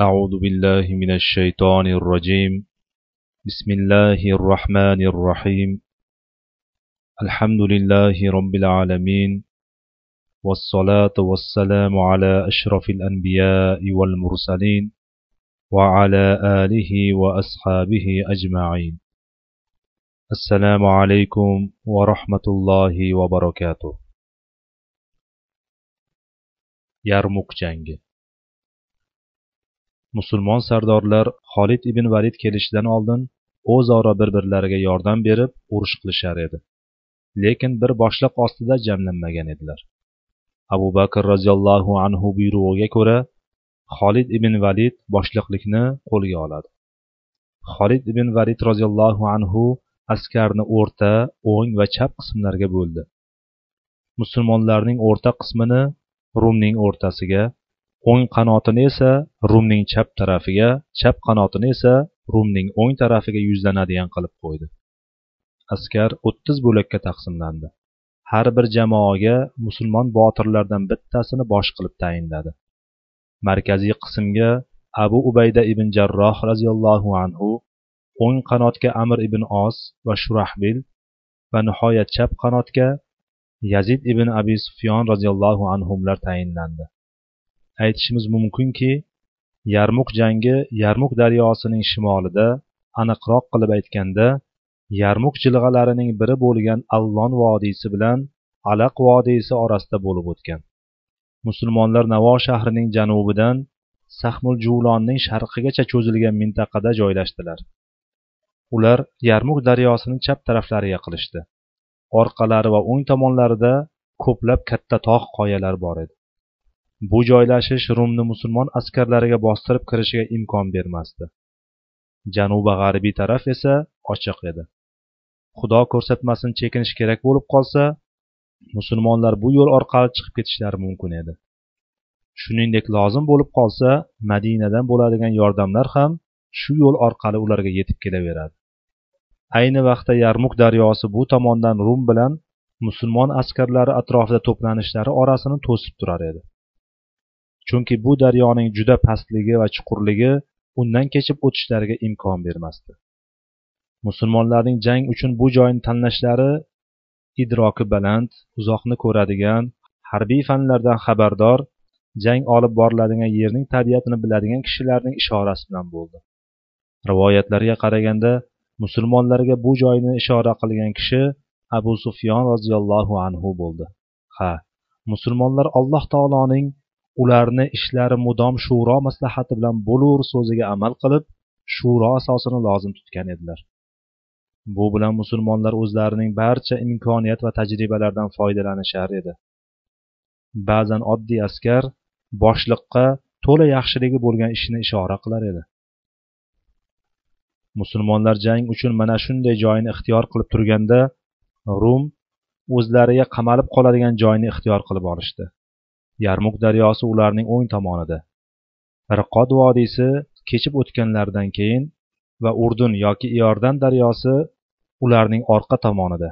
أعوذ بالله من الشيطان الرجيم. بسم الله الرحمن الرحيم. الحمد لله رب العالمين. والصلاة والسلام على أشرف الأنبياء والمرسلين وعلى آله وأصحابه أجمعين. السلام عليكم ورحمة الله وبركاته. yarmuk jangi musulmon sardorlar xolid ibn valid kelishidan oldin o'zaro bir birlariga yordam berib urush qilishar edi. Lekin bir boshliq ostida jamlanmagan edilar. Abu bakr roziyallohu anhu buyrug'iga ko'ra xolid ibn valid boshliqlikni qo'lga oladi. Xolid ibn valid roziyallohu anhu askarni o'rta o'ng va chap qismlarga bo'ldi. Musulmonlarning o'rta qismini rumning o'rtasiga o'ng qanotini esa rumning chap tarafiga chap qanotini esa rumning o'ng tarafiga yuzlanadigan qilib qo'ydi. Askar o'ttiz bo'lakka taqsimlandi. Har bir jamoaga musulmon botirlardan bittasini bosh qilib tayinladi. Markaziy qismga abu ubayda ibn jarroh roziyallohu anhu o'ng qanotga amir ibn os va shurahbil va nihoyat chap qanotga yazid ibn abi sufyon roziyallohu anhular tayinlandi. Aytishimiz mumkinki yarmuk jangi yarmuk daryosining shimolida aniqroq qilib aytganda yarmuk jilg'alarining biri bo'lgan allon vodiysi bilan alaq vodiysi orasida bo'lib o'tgan. Musulmonlar navo shahrining janubidan sahmul juvlonning sharqigacha cho'zilgan mintaqada joylashdilar. Ular yarmuk daryosining chap taraflariga qilishdi. Orqalari va o'ng tomonlarida ko'plab katta tog' qoyalar bor edi. Bu joylashish rumni musulmon askarlariga bostirib kirishiga imkon bermasdi. Janubi g'arbiy taraf esa ochiq edi. Xudo ko'rsatmasin chekinish kerak bo'lib qolsa musulmonlar bu yo'l orqali chiqib ketishlari mumkin edi. Shuningdek lozim bo'lib qolsa madinadan bo'ladigan yordamlar ham shu yo'l orqali ularga yetib kelaveradi. Ayni vaqtda yarmuk daryosi bu tomondan rum bilan musulmon askarlari atrofida to'planishlari orasini to'sib turar edi. Chunki bu daryoning juda pastligi va chuqurligi undan kechib o'tishlariga imkon bermasdi. Musulmonlarning jang uchun bu joyni tanlashlari idroki baland uzoqni ko'radigan harbiy fanlardan xabardor jang olib boriladigan yerning tabiatini biladigan kishilarning ishorasi bilan bo'ldi. Rivoyatlarga qaraganda musulmonlarga bu joyni ishora qilgan kishi abu sufyon roziyallohu anhu bo'ldi. Ha musulmonlar alloh taoloning ularni ishlari mudom shuro maslahati bilan bo'lur so'ziga amal qilib shuro asosini lozim tutgan edilar. Bu bilan musulmonlar o'zlarining barcha imkoniyat va tajribalaridan foydalanishar edi. Ba'zan oddiy askar boshliqqa to'la yaxshiligi bo'lgan ishni ishora qilar edi. Musulmonlar jang uchun mana shunday joyni ixtiyor qilib turganda rum o'zlariga qamalib qoladigan joyni ixtiyor qilib olishdi. Yarmuk daryosi ularning o'ng tomonida. Riqod vodiysi kechib o'tganlaridan keyin va urdun yoki iordan daryosi ularning orqa tomonida.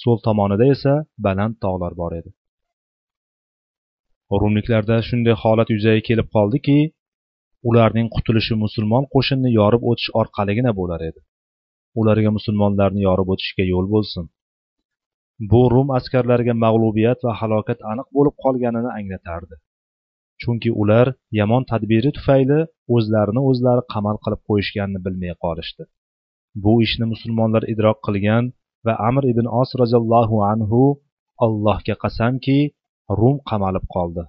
So'l tomonida esa baland tog'lar bor edi. Rumliklarda shunday holat yuzaga kelib qoldiki ularning qutulishi musulmon qo'shinni yorib o'tish orqaligina bo'lar edi. Ularga musulmonlarni yorib o'tishga yo'l bo'lsin. Bu rum askarlariga mag'lubiyat va halokat aniq bo'lib qolganini anglatardi. Chunki ular yomon tadbiri tufayli o'zlarini o'zlari qamal qilib qo'yishganini bilmay qolishdi. Bu ishni musulmonlar idrok qilgan va amr ibn os roziyallohu anhu allohga qasamki rum qamalib qoldi.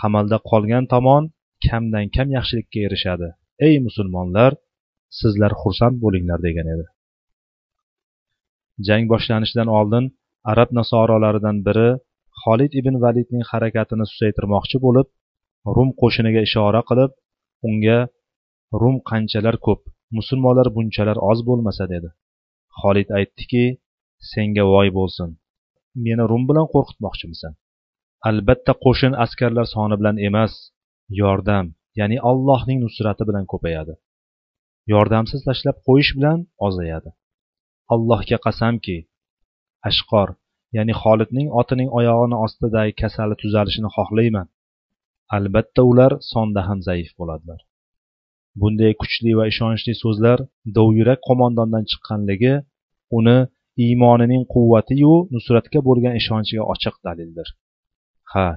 Qamalda qolgan tomon kamdan kam yaxshilikka erishadi. Ey musulmonlar sizlar xursand bo'linglar degan edi. Jang boshlanishidan oldin arab nasorolaridan biri xolid ibn validning harakatini susaytirmoqchi bo'lib rum qo'shiniga ishora qilib unga rum qanchalar ko'p musulmonlar bunchalar oz bo'lmasa dedi. Xolid aytdiki senga voy bo'lsin meni rum bilan qo'rqitmoqchimisan. Albatta qo'shin askarlar soni bilan emas yordam ya'ni allohning nusrati bilan ko'payadi. Yordamsiz tashlab qo'yish bilan ozayadi. Allohga qasamki ashqor ya'ni xolidning otining oyog'ini ostidagi kasali tuzalishini xohlayman. Albatta ular sonda ham zaif bo'ladilar. Bunday kuchli va ishonchli so'zlar dovyurak qo'mondondan chiqqanligi uni iymonining quvvatiyu nusratga bo'lgan ishonchiga ochiq dalildir. Ha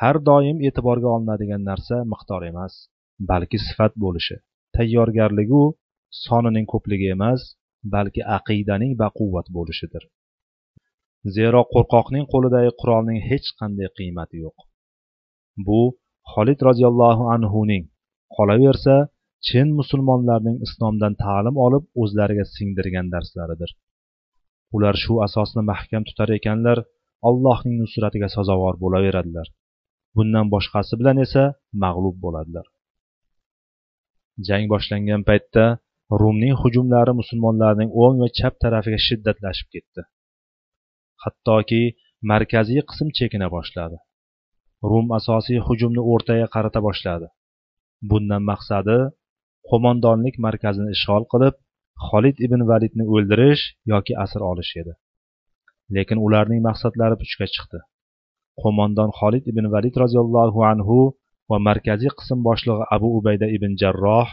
har doim e'tiborga olinadigan narsa miqdor emas balki sifat bo'lishi tayyorgarligu sonining ko'pligi emas balki aqidaning baquvvat bo'lishidir. Zero qo'rqoqning qo'lidagi qurolning hech qanday qiymati yo'q. Bu xolid roziyallohu anhuning qolaversa chin musulmonlarning islomdan ta'lim olib o'zlariga singdirgan darslaridir. Ular shu asosni mahkam tutar ekanlar allohning nusratiga sazovor bo'laveradilar. Bundan boshqasi bilan esa mag'lub bo'ladilar. Jang boshlangan paytda rumning hujumlari musulmonlarning o'ng va chap tarafiga shiddatlashib ketdi. Hattoki markaziy qism chekina boshladi. Rum asosiy hujumni o'rtaga qarata boshladi. Bundan maqsadi qo'mondonlik markazini ishg'ol qilib xolid ibn validni o'ldirish yoki asir olish edi. Lekin ularning maqsadlari puchga chiqdi. Qo'mondon xolid ibn valid roziyallohu anhu va markaziy qism boshlig'i abu ubayda ibn jarroh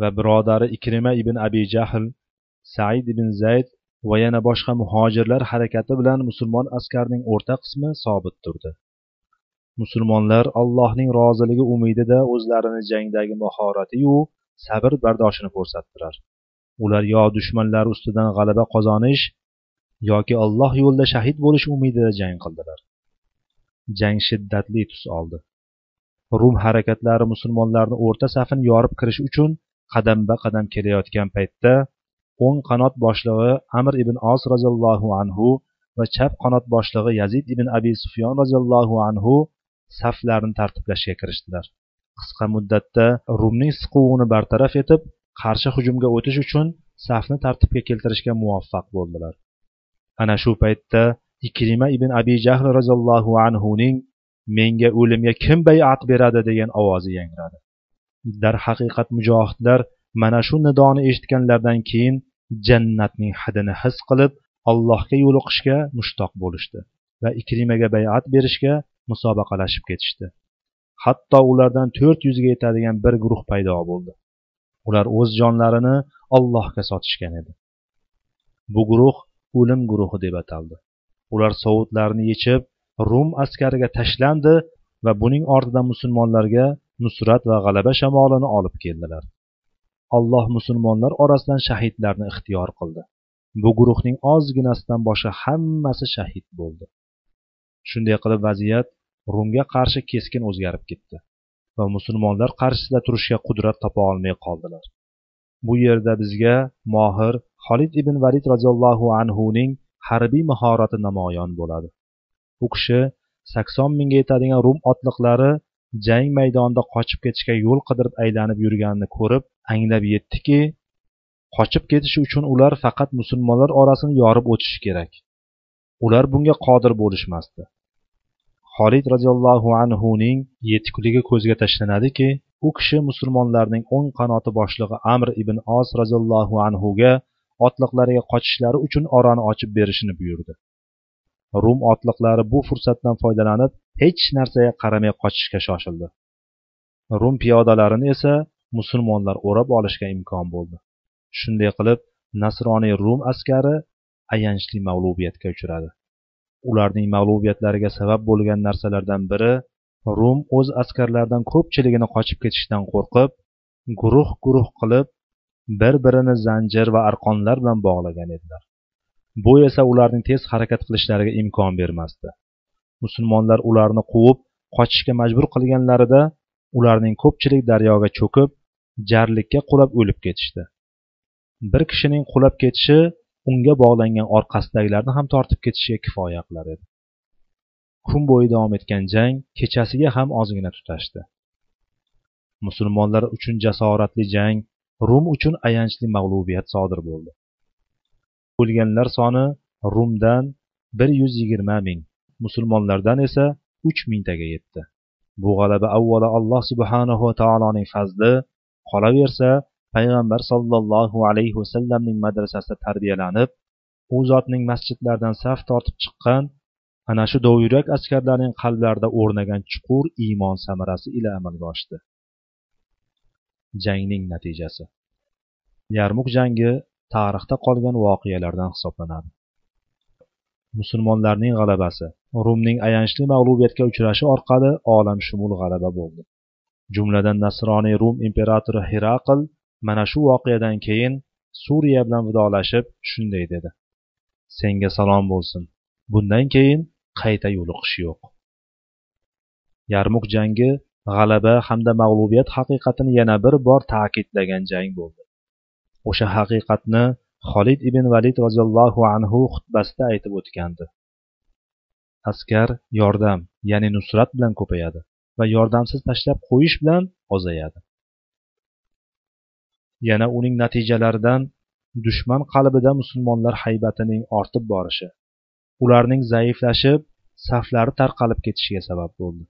va birodari ikrima ibn abi jahl said ibn zayd va yana boshqa muhojirlar harakati bilan musulmon askarning o'rta qismi sobit turdi. Musulmonlar allohning roziligi umidida o'zlarini jangdagi mahoratiyu sabr bardoshini ko'rsatdilar. Ular yo dushmanlari ustidan g'alaba qozonish yoki alloh yo'lida shahid bo'lish umidida jang qildilar. Jang shiddatli tus oldi. Rum harakatlari musulmonlarni o'rta safini yorib kirish uchun qadamba qadam kelayotgan paytda o'ng qanot boshlig'i amir ibn os roziyallohu anhu va chap qanot boshlig'i yazid ibn abi sufyon roziyallohu anhu saflarni tartiblashga kirishdilar. Qisqa muddatda rumning siquvini bartaraf etib qarshi hujumga o'tish uchun safni tartibga keltirishga muvaffaq bo'ldilar. Ana shu paytda ikrima ibn abi jahl roziyallohu anhuning menga o'limga kim bayat beradi? degan ovozi yangradi. Darhaqiqat mujohidlar mana shu nidoni eshitganlaridan keyin jannatning hidini his qilib allohga yo'liqishga mushtoq bo'lishdi va ikrimaga bayat berishga musobaqalashib ketishdi. Hatto ulardan to'rt yuzga yetadigan bir guruh paydo bo'ldi. Ular o'z jonlarini allohga sotishgan edi. Bu guruh o'lim guruhi deb ataldi. Ular sovutlarini yechib rum askariga tashlandi va buning ortidan musulmonlarga nusrat va g'alaba shamolini olib keldilar. Alloh musulmonlar orasidan shahidlarni ixtiyor qildi. Bu guruhning ozginasidan boshqa hammasi shahid bo'ldi. Shunday qilib vaziyat rumga qarshi keskin o'zgarib ketdi va musulmonlar qarshisida turishga qudrat topa olmay qoldilar. Bu yerda bizga mohir xolid ibn valid roziyallohu anhuning harbiy mahorati namoyon bo'ladi. U kishi sakson mingga yetadigan rum otliqlari jang maydonida qochib ketishga yo'l qidirib aylanib yurganini ko'rib anglab yetdiki qochib ketishi uchun ular faqat musulmonlar orasini yorib o'tishi kerak. Ular bunga qodir bo'lishmasdi. Xolid roziyallohu anhuning yetukligi ko'zga tashlanadiki u kishi musulmonlarning o'ng qanoti boshlig'i amr ibn os roziyallohu anhuga otliqlariga qochishlari uchun orani ochib berishini buyurdi. Rum otliqlari bu fursatdan foydalanib hech narsaga qaramay qochishga shoshildi. Rum piyodalarini esa musulmonlar o'rab olishga imkon bo'ldi. Shunday qilib nasroniy rum askari ayanchli mag'lubiyatga uchradi. Ularning mag'lubiyatlariga sabab bo'lgan narsalardan biri rum o'z askarlaridan ko'pchiligini qochib ketishdan qo'rqib guruh guruh qilib bir birini zanjir va arqonlar bilan bog'lagan edilar. Bu esa ularning tez harakat qilishlariga imkon bermasdi. Musulmonlar ularni quvib qochishga majbur qilganlarida ularning ko'pchilik daryoga cho'kib jarlikka qulab o'lib ketishdi. Bir kishining qulab ketishi unga bog'langan orqasidagilarni ham tortib ketishiga kifoya qilar edi. Kun bo'yi davom etgan jang kechasiga ham ozgina tutashdi. Musulmonlar uchun jasoratli jang rum uchun ayanchli mag'lubiyat sodir bo'ldi. O'lganlar soni rumdan bir yuz yigirma ming musulmonlardan esa uch mingtaga yetdi. Bu g'alaba avvalo alloh subhanahu va taoloning fazli qolaversa payg'ambar sollallohu alayhi vasallamning madrasasida tarbiyalanib u zotning masjidlaridan saf tortib chiqqan ana shu dovyurak askarlarning qalblarida o'rnagan chuqur iymon samarasi ila amalga oshdi. Jangning natijasi. Yarmuk jangi tarixda qolgan voqealardan hisoblanadi. Musulmonlarning g'alabasi. Rumning ayanchli mag'lubiyatga uchrashi orqali olamshumul g'alaba bo'ldi. Jumladan nasroniy rum imperatori herakl mana shu voqeadan keyin suriya bilan vidolashib shunday dedi. Senga salom bo'lsin. Bundan keyin qayta yo'liqish yo'q. Yarmuk jangi g'alaba hamda mag'lubiyat haqiqatini yana bir bor ta'kidlagan jang bo'ldi. O'sha haqiqatni xolid ibn valid roziyallohu anhu xutbasida aytib o'tgandi. Askar yordam ya'ni nusrat bilan ko'payadi va yordamsiz tashlab qo'yish bilan ozayadi. Yana uning natijalaridan dushman qalbida musulmonlar haybatining ortib borishi ularning zaiflashib saflari tarqalib ketishiga sabab bo'ldi.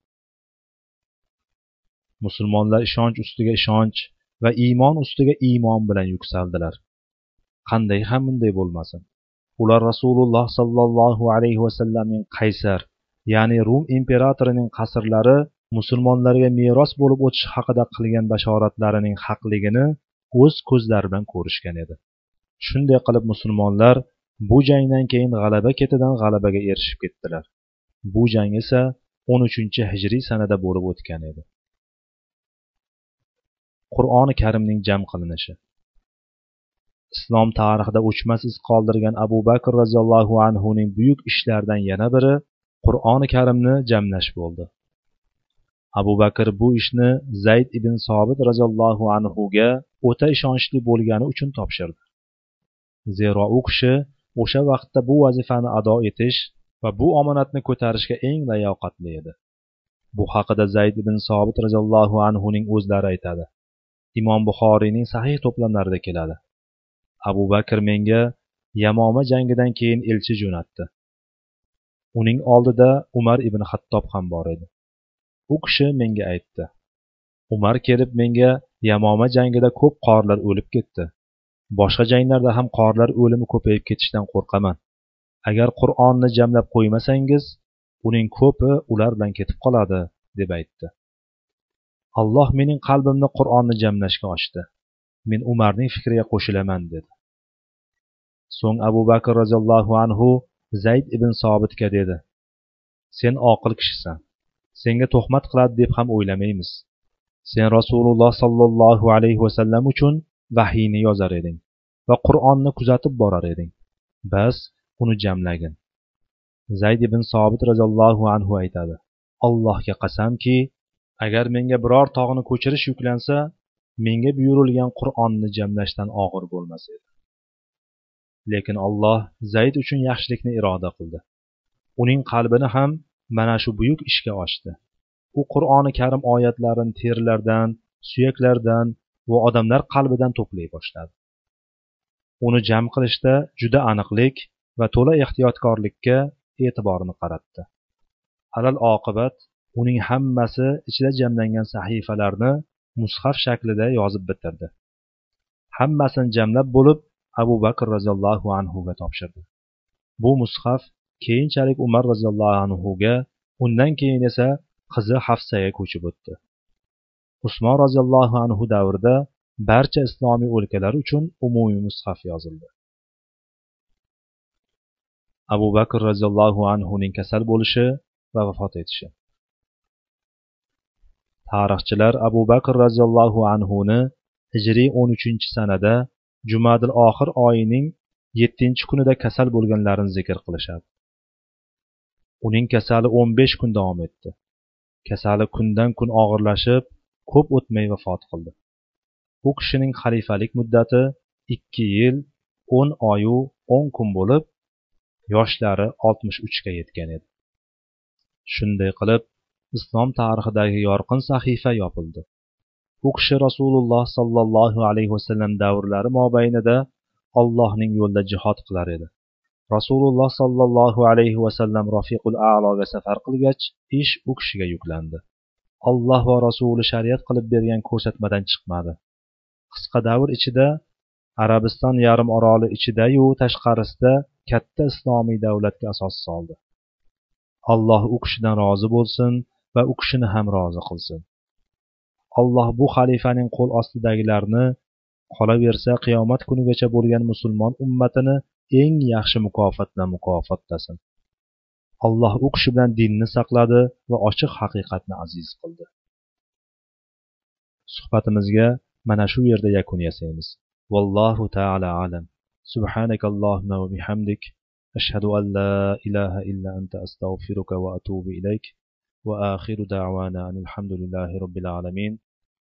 Musulmonlar ishonch ustiga ishonch va iymon ustiga iymon bilan yuksaldilar. Qanday ham bunday bo'lmasin. Ular rasululloh sollallohu alayhi vasallamning qaysar ya'ni rum imperatorining qasrlari musulmonlarga meros bo'lib o'tishi haqida qilgan bashoratlarining haqligini o'z ko'zlari bilan ko'rishgan edi. Shunday qilib musulmonlar bu jangdan keyin g'alaba ketidan g'alabaga erishib ketdilar. Bu jang esa o'n uchinchi hijriy sanada bo'lib o'tgan edi. Qur'oni karimning jam qilinishi. Islom tarixida o'chmas iz qoldirgan abu bakr roziyallohu anhuning buyuk ishlaridan yana biri qur'oni karimni jamlash bo'ldi. Abu bakr bu ishni zayd ibn sobit roziyallohu anhuga o'ta ishonchli bo'lgani uchun topshirdi. Zero u kishi o'sha vaqtda bu vazifani ado etish va bu omonatni ko'tarishga eng layoqatli edi. Bu haqida zayd ibn sobit roziyallohu anhuning o'zlari aytadi. Imom buxoriyning sahih to'plamlarida keladi. Abu bakr menga yamoma jangidan keyin elchi jo'natdi. Uning oldida umar ibn hattob ham bor edi. U kishi menga aytdi. Umar kelib menga yamoma jangida ko'p qorlar o'lib ketdi. Boshqa janglarda ham qorlar o'limi ko'payib ketishidan qo'rqaman. Agar qur'onni jamlab qo'ymasangiz uning ko'pi ular bilan ketib qoladi deb aytdi. Alloh mening qalbimni qur'onni jamlashga ochdi. Men umarning fikriga qo'shilaman dedi. So'ng abu bakr roziyallohu anhu zayd ibn sobitga dedi sen oqil kishisan. Senga tuhmat qiladi deb ham o'ylamaymiz. Sen rasululloh sollallohu alayhi vasallam uchun vahiyni yozar eding va qur'onni kuzatib borar eding. Bas uni jamlagin. Zayd ibn sobit roziyallohu anhu aytadi allohga qasamki agar menga biror tog'ni ko'chirish yuklansa menga buyurilgan qur'onni jamlashdan og'ir bo'lmas edi. Lekin alloh zayd uchun yaxshilikni iroda qildi. Uning qalbini ham mana shu buyuk ishga ochdi. U qur'oni karim oyatlarini terilardan suyaklardan va odamlar qalbidan to'play boshladi. Uni jam qilishda juda aniqlik va to'la ehtiyotkorlikka e'tiborini qaratdi. Alal oqibat uning hammasi ichida jamlangan sahifalarni mushaf shaklida yozib bitirdi. Hammasini jamlab bo'lib abu bakr roziyallohu anhuga topshirdi. Bu mushaf keyinchalik umar roziyallohu anhuga undan keyin esa qizi hafsaga ko'chib o'tdi. Usmon roziyallohu anhu davrida barcha islomiy o'lkalar uchun umumiy mushaf yozildi. Abu bakr roziyallohu anhuning kasal bo'lishi va vafot etishi. Tarixchilar abu bakr roziyallohu anhuni hijriy o'n uchinchi sanada jumadil oxir oyining yettinchi kunida kasal bo'lganlarini zikr qilishadi. Uning kasali o'n besh kun davom etdi. Kasali kundan kun og'irlashib ko'p o'tmay vafot qildi. U kishining xalifalik muddati ikki yil o'n oyu o'n kun bo'lib yoshlari oltmish uchga yetgan edi. Shunday qilib islom tarixidagi yorqin sahifa yopildi. U kishi rasululloh sollallohu alayhi vasallam davrlari mobaynida allohning yo'lida jihod qilar edi. Rasululloh sollallohu alayhi vasallam rofiqul aloga safar qilgach ish u kishiga yuklandi. Alloh va rasuli shariat qilib bergan ko'rsatmadan chiqmadi. Qisqa davr ichida arabiston yarim oroli ichidayu tashqarisida katta islomiy davlatga asos soldi. Alloh u kishidan rozi bo'lsin va u kishini ham rozi qilsin. alloh bu xalifaning qo'l ostidagilarni qolaversa qiyomat kunigacha bo'lgan musulmon ummatini eng yaxshi mukofot bilan mukofotlasin alloh u kishi bilan dinni saqladi va ochiq haqiqatni aziz qildi suhbatimizga mana shu yerda yakun yasaymiz vallohu taala alam سبحانك اللهم وبحمدك أشهد أن لا إله إلا أنت أستغفرك وأتوب إليك وآخر دعوانا أن الحمد لله رب العالمين